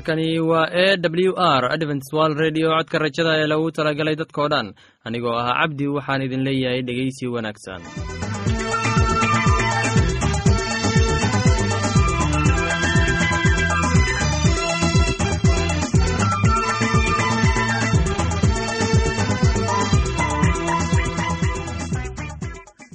halkani waa e w r adventswal redio codka rajada ee lagu talagalay dadkoo dhan. Anigoo ah cabdi waxaan idin leeyahay dhegeysi wanaagsan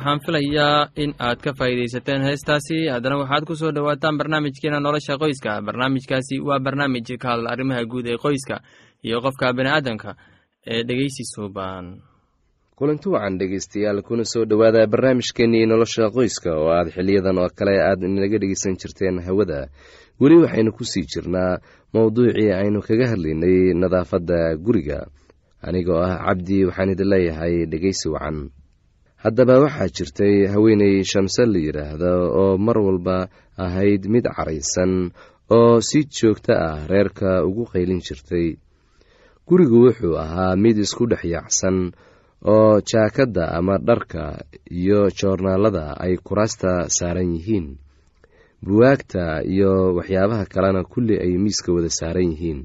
waxaan filayaa in aad ka faa'iidaysateen heestaasi. Haddana waxaad ku soo dhowaataan barnaamijkeena nolosha qoyska. Barnaamijkaasi waa barnaamij ka hadla arrimaha guud ee qoyska iyo qofka bini'aadamka ee dhegeysi suuban kulanti wacan dhegeystayaal kuna soo dhowaada barnaamijkeenii nolosha qoyska oo aad xiliyadan oo kale aad inaga dhegeysan jirteen hawada. Weli waxaynu ku sii jirnaa mowduucii aynu kaga hadlaynay nadaafadda guriga. Anigoo ah cabdi waxaan idin leeyahay dhegeysi wacan haddaba waxaa jirtay haweeney shamse la yidhaahdo oo mar walba ahayd mid caraysan oo si joogto ah reerka ugu qaylin jirtay. Gurigu wuxuu ahaa mid isku dhex yaacsan oo jaakadda ama dharka iyo joornaalada ay kuraasta saaran yihiin. Buwaagta iyo waxyaabaha kalena kulli ay miiska wada saaran yihiin.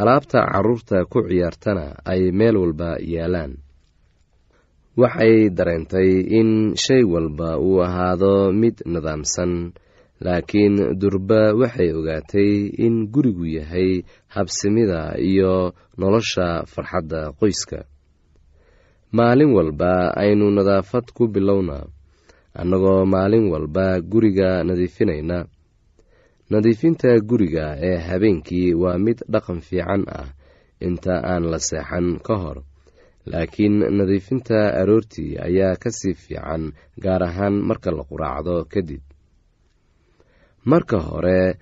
Alaabta carruurta ku ciyaartana ay meel walba yaalaan waxay dareentay in shay walba uu ahaado mid nidaamsan laakiin durba waxay ogaatay in gurigu yahay habsimida iyo nolosha farxadda qoyska. Maalin walba aynu nadaafad ku bilowna annagoo maalin walba guriga nadiifinayna nadiifinta guriga ee habeenkii waa mid dhaqan fiican ah inta aan la seexan ka hor laakiin nadiifinta aroortii ayaa ka sii fiican gaar ahaan marka la quraacdo kadib. Marka hore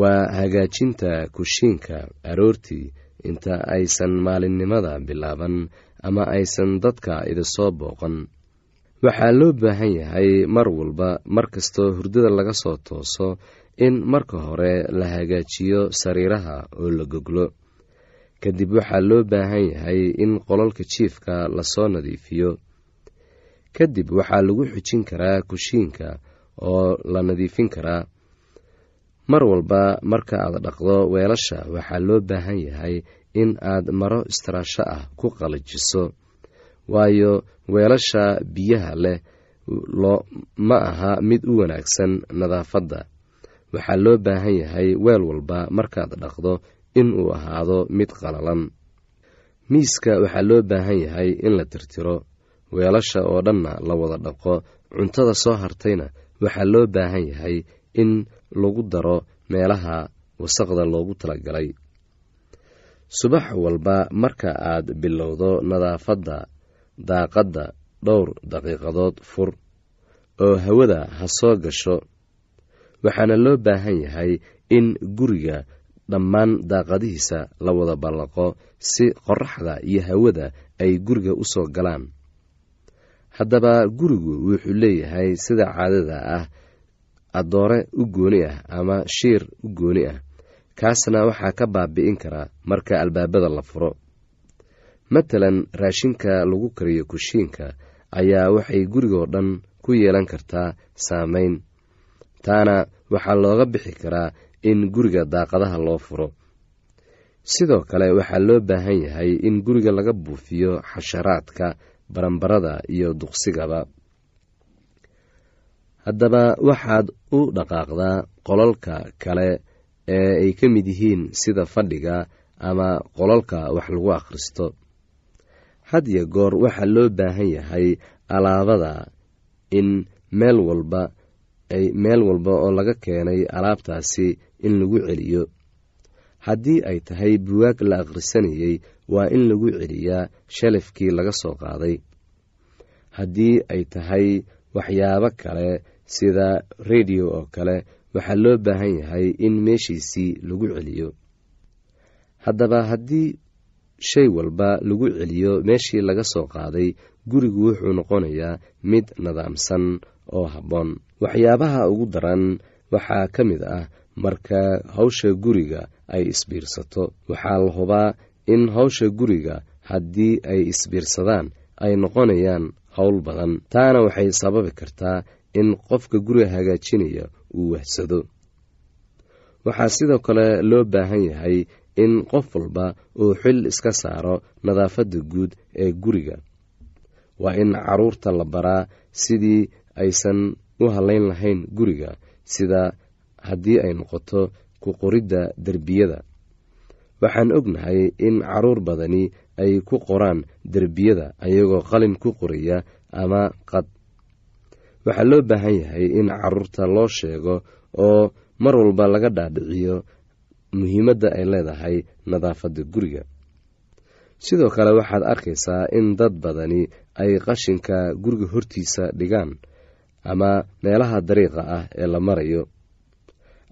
waa hagaajinta kushiinka aroortii inta aysan maalinimada bilaaban ama aysan dadka idisoo booqan. Waxaa loo baahan yahay mar walba mar kastoo hurdada laga soo tooso in marka hore la hagaajiyo sariiraha oo la goglo kadib waxaa loo baahan yahay in qololka jiifka la soo nadiifiyo. Kadib waxaa lagu xujin karaa kushiinka oo la nadiifin karaa. Mar walba marka aad dhaqdo weelasha waxaa loo baahan yahay in aad maro istaraasho ah ku qalajiso. Waayo weelasha biyaha leh ma aha mid u wanaagsan nadaafadda. Waxaa loo baahan yahay weel walba markaad dhaqdo in uu ahaado mid qalalan. Miiska waxaa loo baahan yahay in la tirtiro. Weelasha oo dhanna la wada dhaqo cuntada soo hartayna waxaa loo baahan yahay in lagu daro meelaha wasaqda loogu talagalay. Subax walba marka aad bilowdo nadaafadda daaqadda dhowr daqiiqadood fur oo hawada ha soo gasho waxaana loo baahan yahay in guriga dhammaan daaqadihiisa la wada ballaqo si qoraxda iyo hawada ay guriga u soo galaan. Haddaba gurigu wuxuu leeyahay sida caadada ah addoore u gooni ah ama shiir u gooni ah kaasna waxaa ka baabi'in karaa marka albaabada la furo. Matalan raashinka lagu kariyo kushiinka ayaa waxay gurigoo dhan ku yeelan kartaa saameyn taana waxaa looga bixi karaa in guriga daaqadaha loo furo. Sidoo kale waxaa loo baahan yahay in guriga laga buufiyo xasharaadka baranbarada iyo duqsigaba. Haddaba waxaad u dhaqaaqdaa qolalka kale ee ay ka mid yihiin sida fadhiga ama qolalka wax lagu akhristo. Had iyo goor waxaa loo baahan yahay alaabada in meel walba meel walba oo laga keenay alaabtaasi in lagu celiyo. Haddii ay tahay buwaag la akhrisanayey waa in lagu celiyaa shalafkii laga soo qaaday. Haddii ay tahay waxyaabo kale sida rediyo oo kale waxaa loo baahan yahay in meeshiisii lagu celiyo. Haddaba haddii shay walba lagu celiyo meeshii laga soo qaaday gurigu wuxuu noqonayaa mid nidaamsan oo habboon. Waxyaabaha ugu daran waxaa ka mid ah marka hawsha guriga ay isbiirsato waxaa la hubaa in hawsha guriga haddii ay isbiirsadaan ay noqonayaan howl badan. Taana waxay sababi kartaa in qofka guriga hagaajinaya uu wahsado. Waxaa sidoo kale loo baahan yahay in qof walba uu xil iska saaro nadaafadda guud ee guriga. Waa in carruurta la baraa sidii aysan u halayn lahayn guriga sida haddii ay noqoto ku qoridda derbiyada. Waxaan ognahay in carruur badani ay ku qoraan derbiyada ayagoo qalin ku qoraya ama qad. Waxaa loo baahan yahay in carruurta loo sheego oo mar walba laga dhaadhiciyo muhiimadda ay leedahay nadaafadda guriga. Sidoo kale waxaad arkaysaa in dad badani ay qashinka guriga hortiisa dhigaan ama meelaha dariiqa ah ee la marayo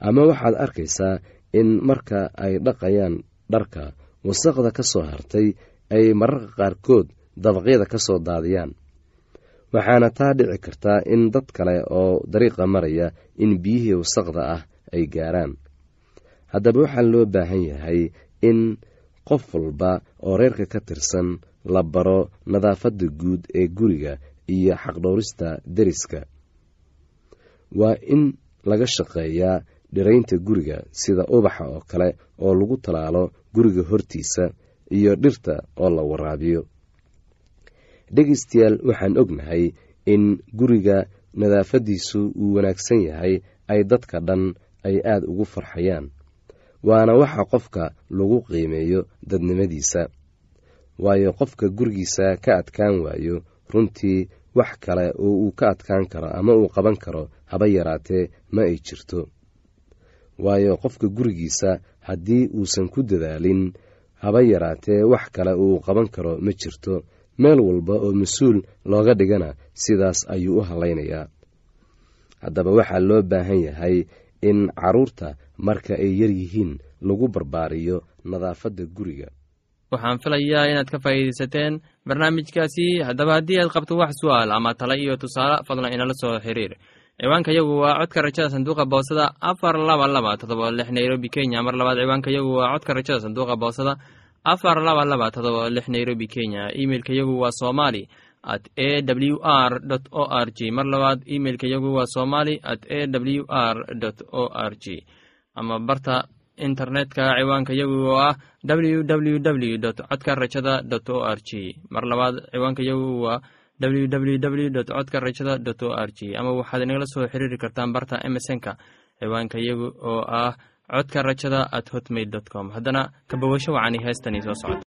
ama waxaad arkaysaa in marka ay dhaqayaan dharka wasaqda ka soo hartay ay mararka qaarkood dabaqyada ka soo daadiyaan. Waxaana taa dhici kartaa in dad kale oo dariiqa maraya in biyihii wasaqda ah ay gaaraan. Haddaba waxaa loo baahan yahay in qof walba oo reerka ka tirsan la baro nadaafadda guud ee guriga iyo xaqdhowrista deriska. Waa in laga shaqeeyaa dhiraynta guriga sida ubaxa oo kale oo lagu talaalo guriga hortiisa iyo dhirta oo la waraabiyo. Dhegeystayaal waxaan ognahay in guriga nadaafaddiisu uu wanaagsan yahay ay dadka dhan ay aada ugu farxayaan waana waxa qofka lagu qiimeeyo dadnimadiisa. Waayo qofka gurigiisa ka adkaan waayo runtii wax kale oo uu ka adkaan karo ama uu qaban karo haba yaraatee ma ay jirto waayo qofka gurigiisa haddii uusan ku dadaalin haba yaraatee wax kale uu qaban karo ma jirto. Meel walba oo mas'uul looga dhigana sidaas ayuu u halaynayaa haddaba waxaa loo baahan yahay in carruurta marka ay yar yihiin lagu barbaariyo nadaafadda guriga. Waxaan filayaa inaad ka faa'iidaysateen barnaamijkaasi. Haddaba haddii aad qabto wax su'aal ama tale iyo tusaale fadlan inala soo xiriir ciwaanka yagu waa codka rajada sanduuqa boosada afar laba laba todoba lix nairobi kenya. Mar labaad ciwaanka yagu waa codka rajada sanduuqa boosada afar laba laba todoba lix nairobi kenya. Imeilka yagu waa somali at a w r o r g. Mar labaad imeilka yagu waa somali at a w r o r g. Ama barta internetka ciwaanka yagu oo ah w w w dot codka rajada o r g. Mar labaad ciwaanka yagu waa w w w dot codka rajada o r g ama waxaad inagala soo xiriiri kartaan barta emesonka ciwaanka yagu oo ah codka rajada at hotmail com. Haddana kabawasho wacani heestani soo socota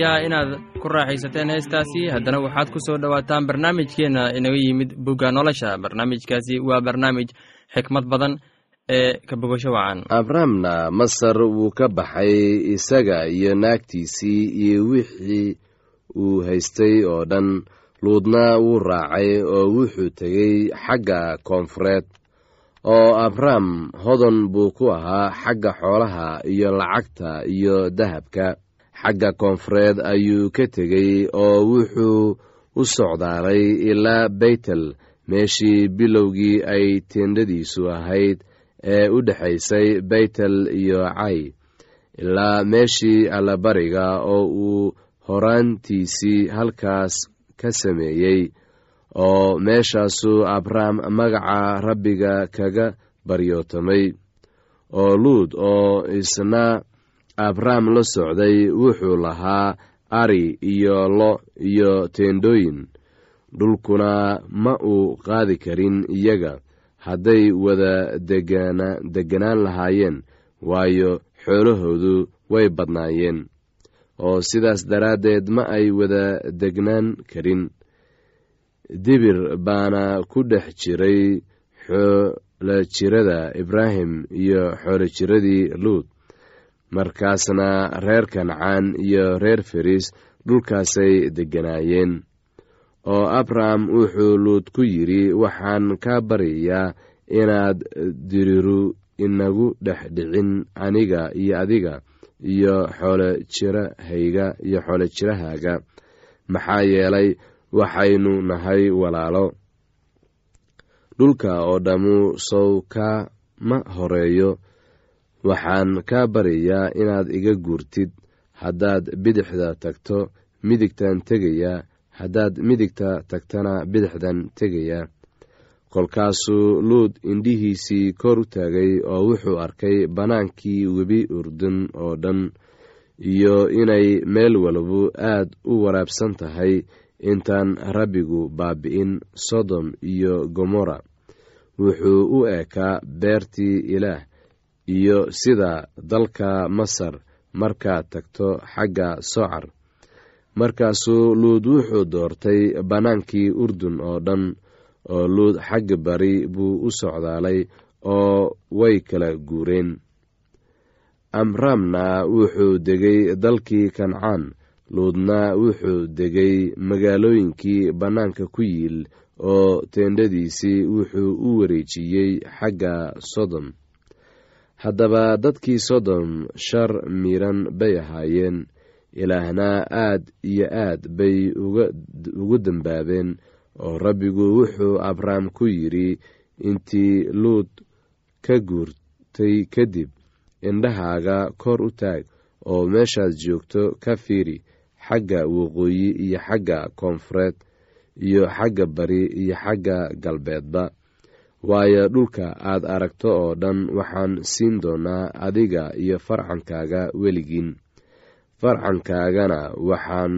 filayaa inaad ku raaxaysateen heestaasi. Haddana waxaad ku soo dhowaataan barnaamijkeenna inaga yimid bugga nolosha. Barnaamijkaasi waa barnaamij xikmad badan ee ka bogasho wacan. Abramna masar wuu ka baxay isaga iyo naagtiisii iyo wixii uu haystay oo dhan. Luudna wuu raacay oo wuxuu tegey xagga koonfureed oo abram hodan buu ku ahaa xagga xoolaha iyo lacagta iyo dahabka xagga koonfureed ayuu ka tegey oo wuxuu u socdaalay ilaa beytel meeshii bilowgii ay teendhadiisu ahayd ee u dhexaysay beytel iyo cay. Ilaa meeshii allabariga oo uu horaantiisii halkaas ka sameeyey oo meeshaasuu abram magaca rabbiga kaga baryootamay oo luud oo isna abram la socday wuxuu lahaa ari iyo lo iyo teendhooyin. Dhulkuna ma uu qaadi karin iyaga. Hadday wada deganaan lahaayeen waayo xoolahoodu way badnaayeen. Oo sidaas daraaddeed ma ay wada degnaan karin. Dibir baana ku dhex jiray xoolojirada ibraahim iyo xoolojiradii luud markaasna reer kancaan iyo reer feris dhulkaasay degganaayeen. Oo abraham wuxuu luud ku yidhi waxaan kaa baryayaa inaad diriru inagu dhex dhicin aniga iyo adiga iyo xoolojirahayga iyo xoolojirahaaga maxaa yeelay waxaynu nahay walaalo. Dhulka oo dhammu sow kama horeeyo waxaan kaa baryayaa inaad iga guurtid. Haddaad bidixda tagto midigtan tegayaa. Haddaad midigta tagtana bidixdan tegayaa. Kolkaasuu luud indhihiisii kor u taagay oo wuxuu arkay bannaankii webi urdun oo dhan iyo inay meel walbu aad u waraabsan tahay intaan rabbigu baabi'in sodom iyo gomorra. Wuxuu u eekaa beertii ilaah iyo sida dalka masar markaad tagto xagga socar. Markaasuu luud wuxuu doortay bannaankii urdun oo dhan oo luud xagga bari buu u socdaalay oo way kala guureen. Amramna wuxuu degay dalkii kancaan luudna wuxuu degay magaalooyinkii bannaanka ku yiil oo teendhadiisii wuxuu u wareejiyey xagga sodom haddaba dadkii sodom shar miiran bay ahaayeen. Ilaahna aad iyo aad bay ugu dembaabeen oo rabbigu wuxuu abrahm ku yidhi intii luud ka guurtay kadib indhahaaga kor u taag oo meeshaad joogto ka fiiri xagga waqooyi iyo xagga koonfureed iyo xagga bari iyo xagga galbeedba waayo dhulka aad aragto oo dhan waxaan siin doonaa adiga iyo farcankaaga weligiin farcankaagana waxaan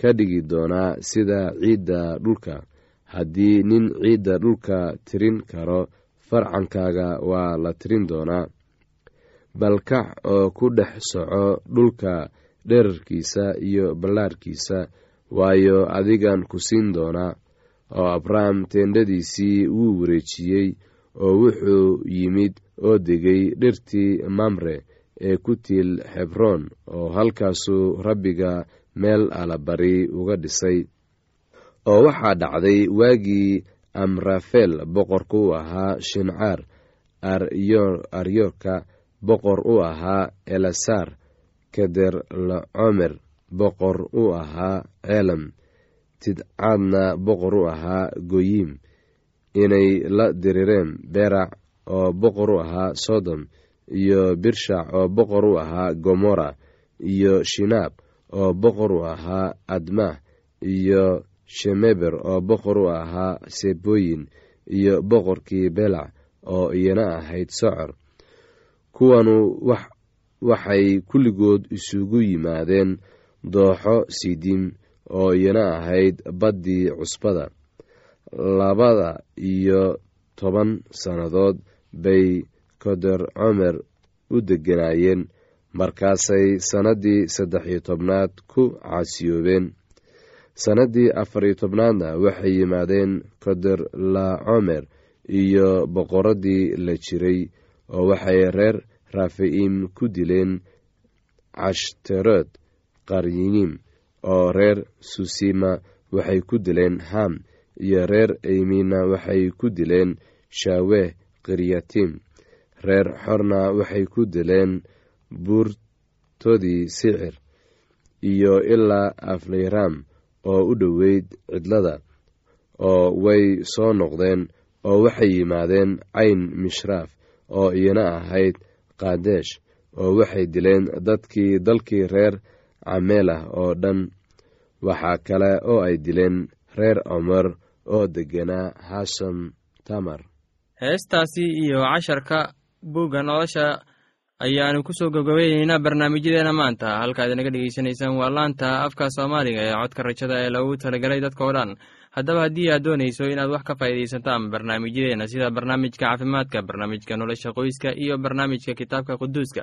ka dhigi doonaa sida ciidda dhulka. Haddii nin ciidda dhulka tirin karo farcankaaga waa la tirin doonaa. Balkac oo ku dhex soco dhulka dherarkiisa iyo ballaarkiisa waayo adigan ku siin doonaa oo abraham teendhadiisii wuu wareejiyey oo wuxuu yimid oo degay dhirtii mamre ee ku tiil xebroon oo halkaasuu rabbiga meel alabari uga dhisay. Oo waxaa dhacday waagii amrafel boqorka u ahaa shincaar aryoka boqor u ahaa elasaar keder lacomer boqor u ahaa ceelam tidcaadna boqor u ahaa goyim inay la dirireen berac oo boqor u ahaa sodom iyo birshac oo boqor u ahaa gomora iyo shinaab oo boqor u ahaa admah iyo shemeber oo boqor u ahaa sebooyin iyo boqorkii belac oo iyana ahayd socor. Kuwanu waxay kulligood isugu yimaadeen dooxo sidim oo iyana ahayd baddii cusbada. Labada iyo toban sannadood bay koder comer u deganaayeen markaasay sannaddii saddex iyo tobnaad ku caasiyoobeen. Sannaddii afar iyo tobnaadna waxay yimaadeen koder lacomer iyo boqoradii la jiray oo waxay reer rafa'iim ku dileen cashterod qaryinim oo reer susima waxay ku dileen ham iyo reer eymina waxay ku dileen shaaweh kiryatim reer xorna waxay ku dileen buurtoodii sicir iyo ilaa afleyram oo u dhoweyd cidlada oo way soo noqdeen oo waxay yimaadeen cayn mishraaf oo iyana ahayd kaadesh oo waxay dileen dadkii dalkii reer cameelah oo dhan waxaa kale oo ay dileen reer omer oo degganaa hasham tamar. Heestaasi iyo casharka buugga nolosha ayaanu ku soo gabgabayneynaa barnaamijyadeena maanta. Halkaad inaga dhegeysanaysaan waa laanta afka soomaaliga ee codka rajada ee loogu talagelay dadka oo dhan. Haddaba haddii aad doonayso inaad wax ka faa'iidaysataan barnaamijyadeena sida barnaamijka caafimaadka barnaamijka nolosha qoyska iyo barnaamijka kitaabka quduuska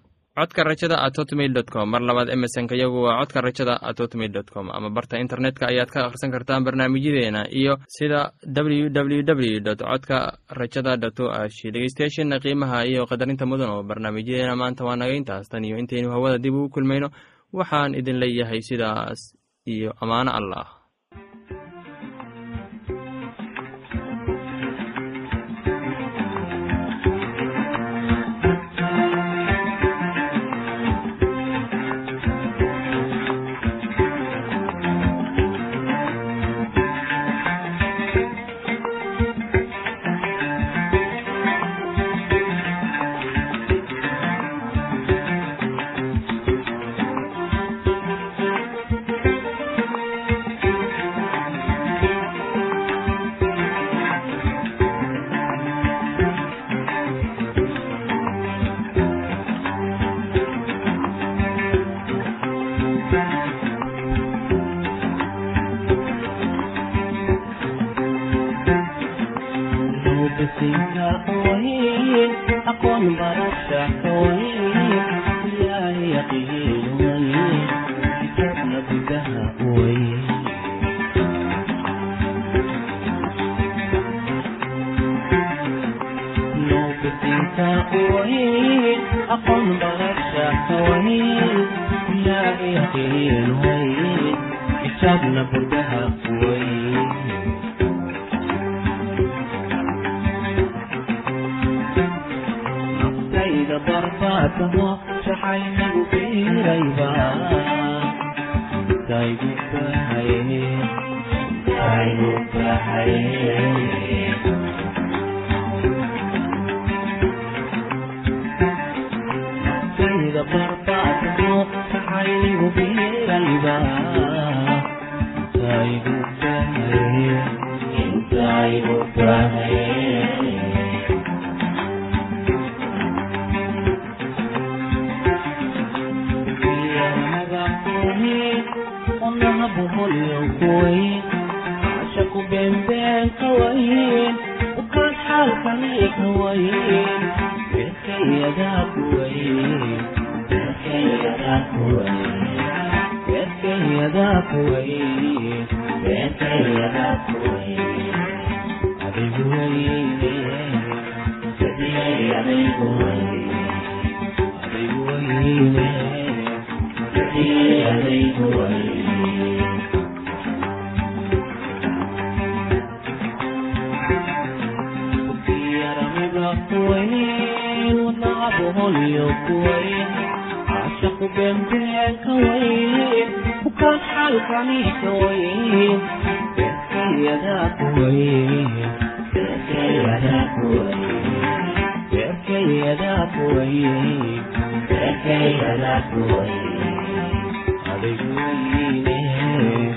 codka rajada at hotmail dot com. Mar labaad emesonka yagu waa codka rajada at hotmail dot com. Ama barta internetka ayaad ka akhrisan kartaan barnaamijyadeena iyo sida w w w dot codka rajada dot o g dhegeystayaasheena qiimaha iyo qadarinta mudan oo barnaamijyadeena maanta waa naga intaas. Tan iyo intaynu hawada dib ugu kulmayno waxaan idin leeyahay sidaas iyo ammaano allah قرطعت موقف عيني وبيها الباب ربي هديت غيري وين ونلعبه اليوم وين عشق بنتك وين وكان حالك عليك وين تكفي يداك وين تكفي يداك وين تكفي يداك وين تكفي يداك وين يديه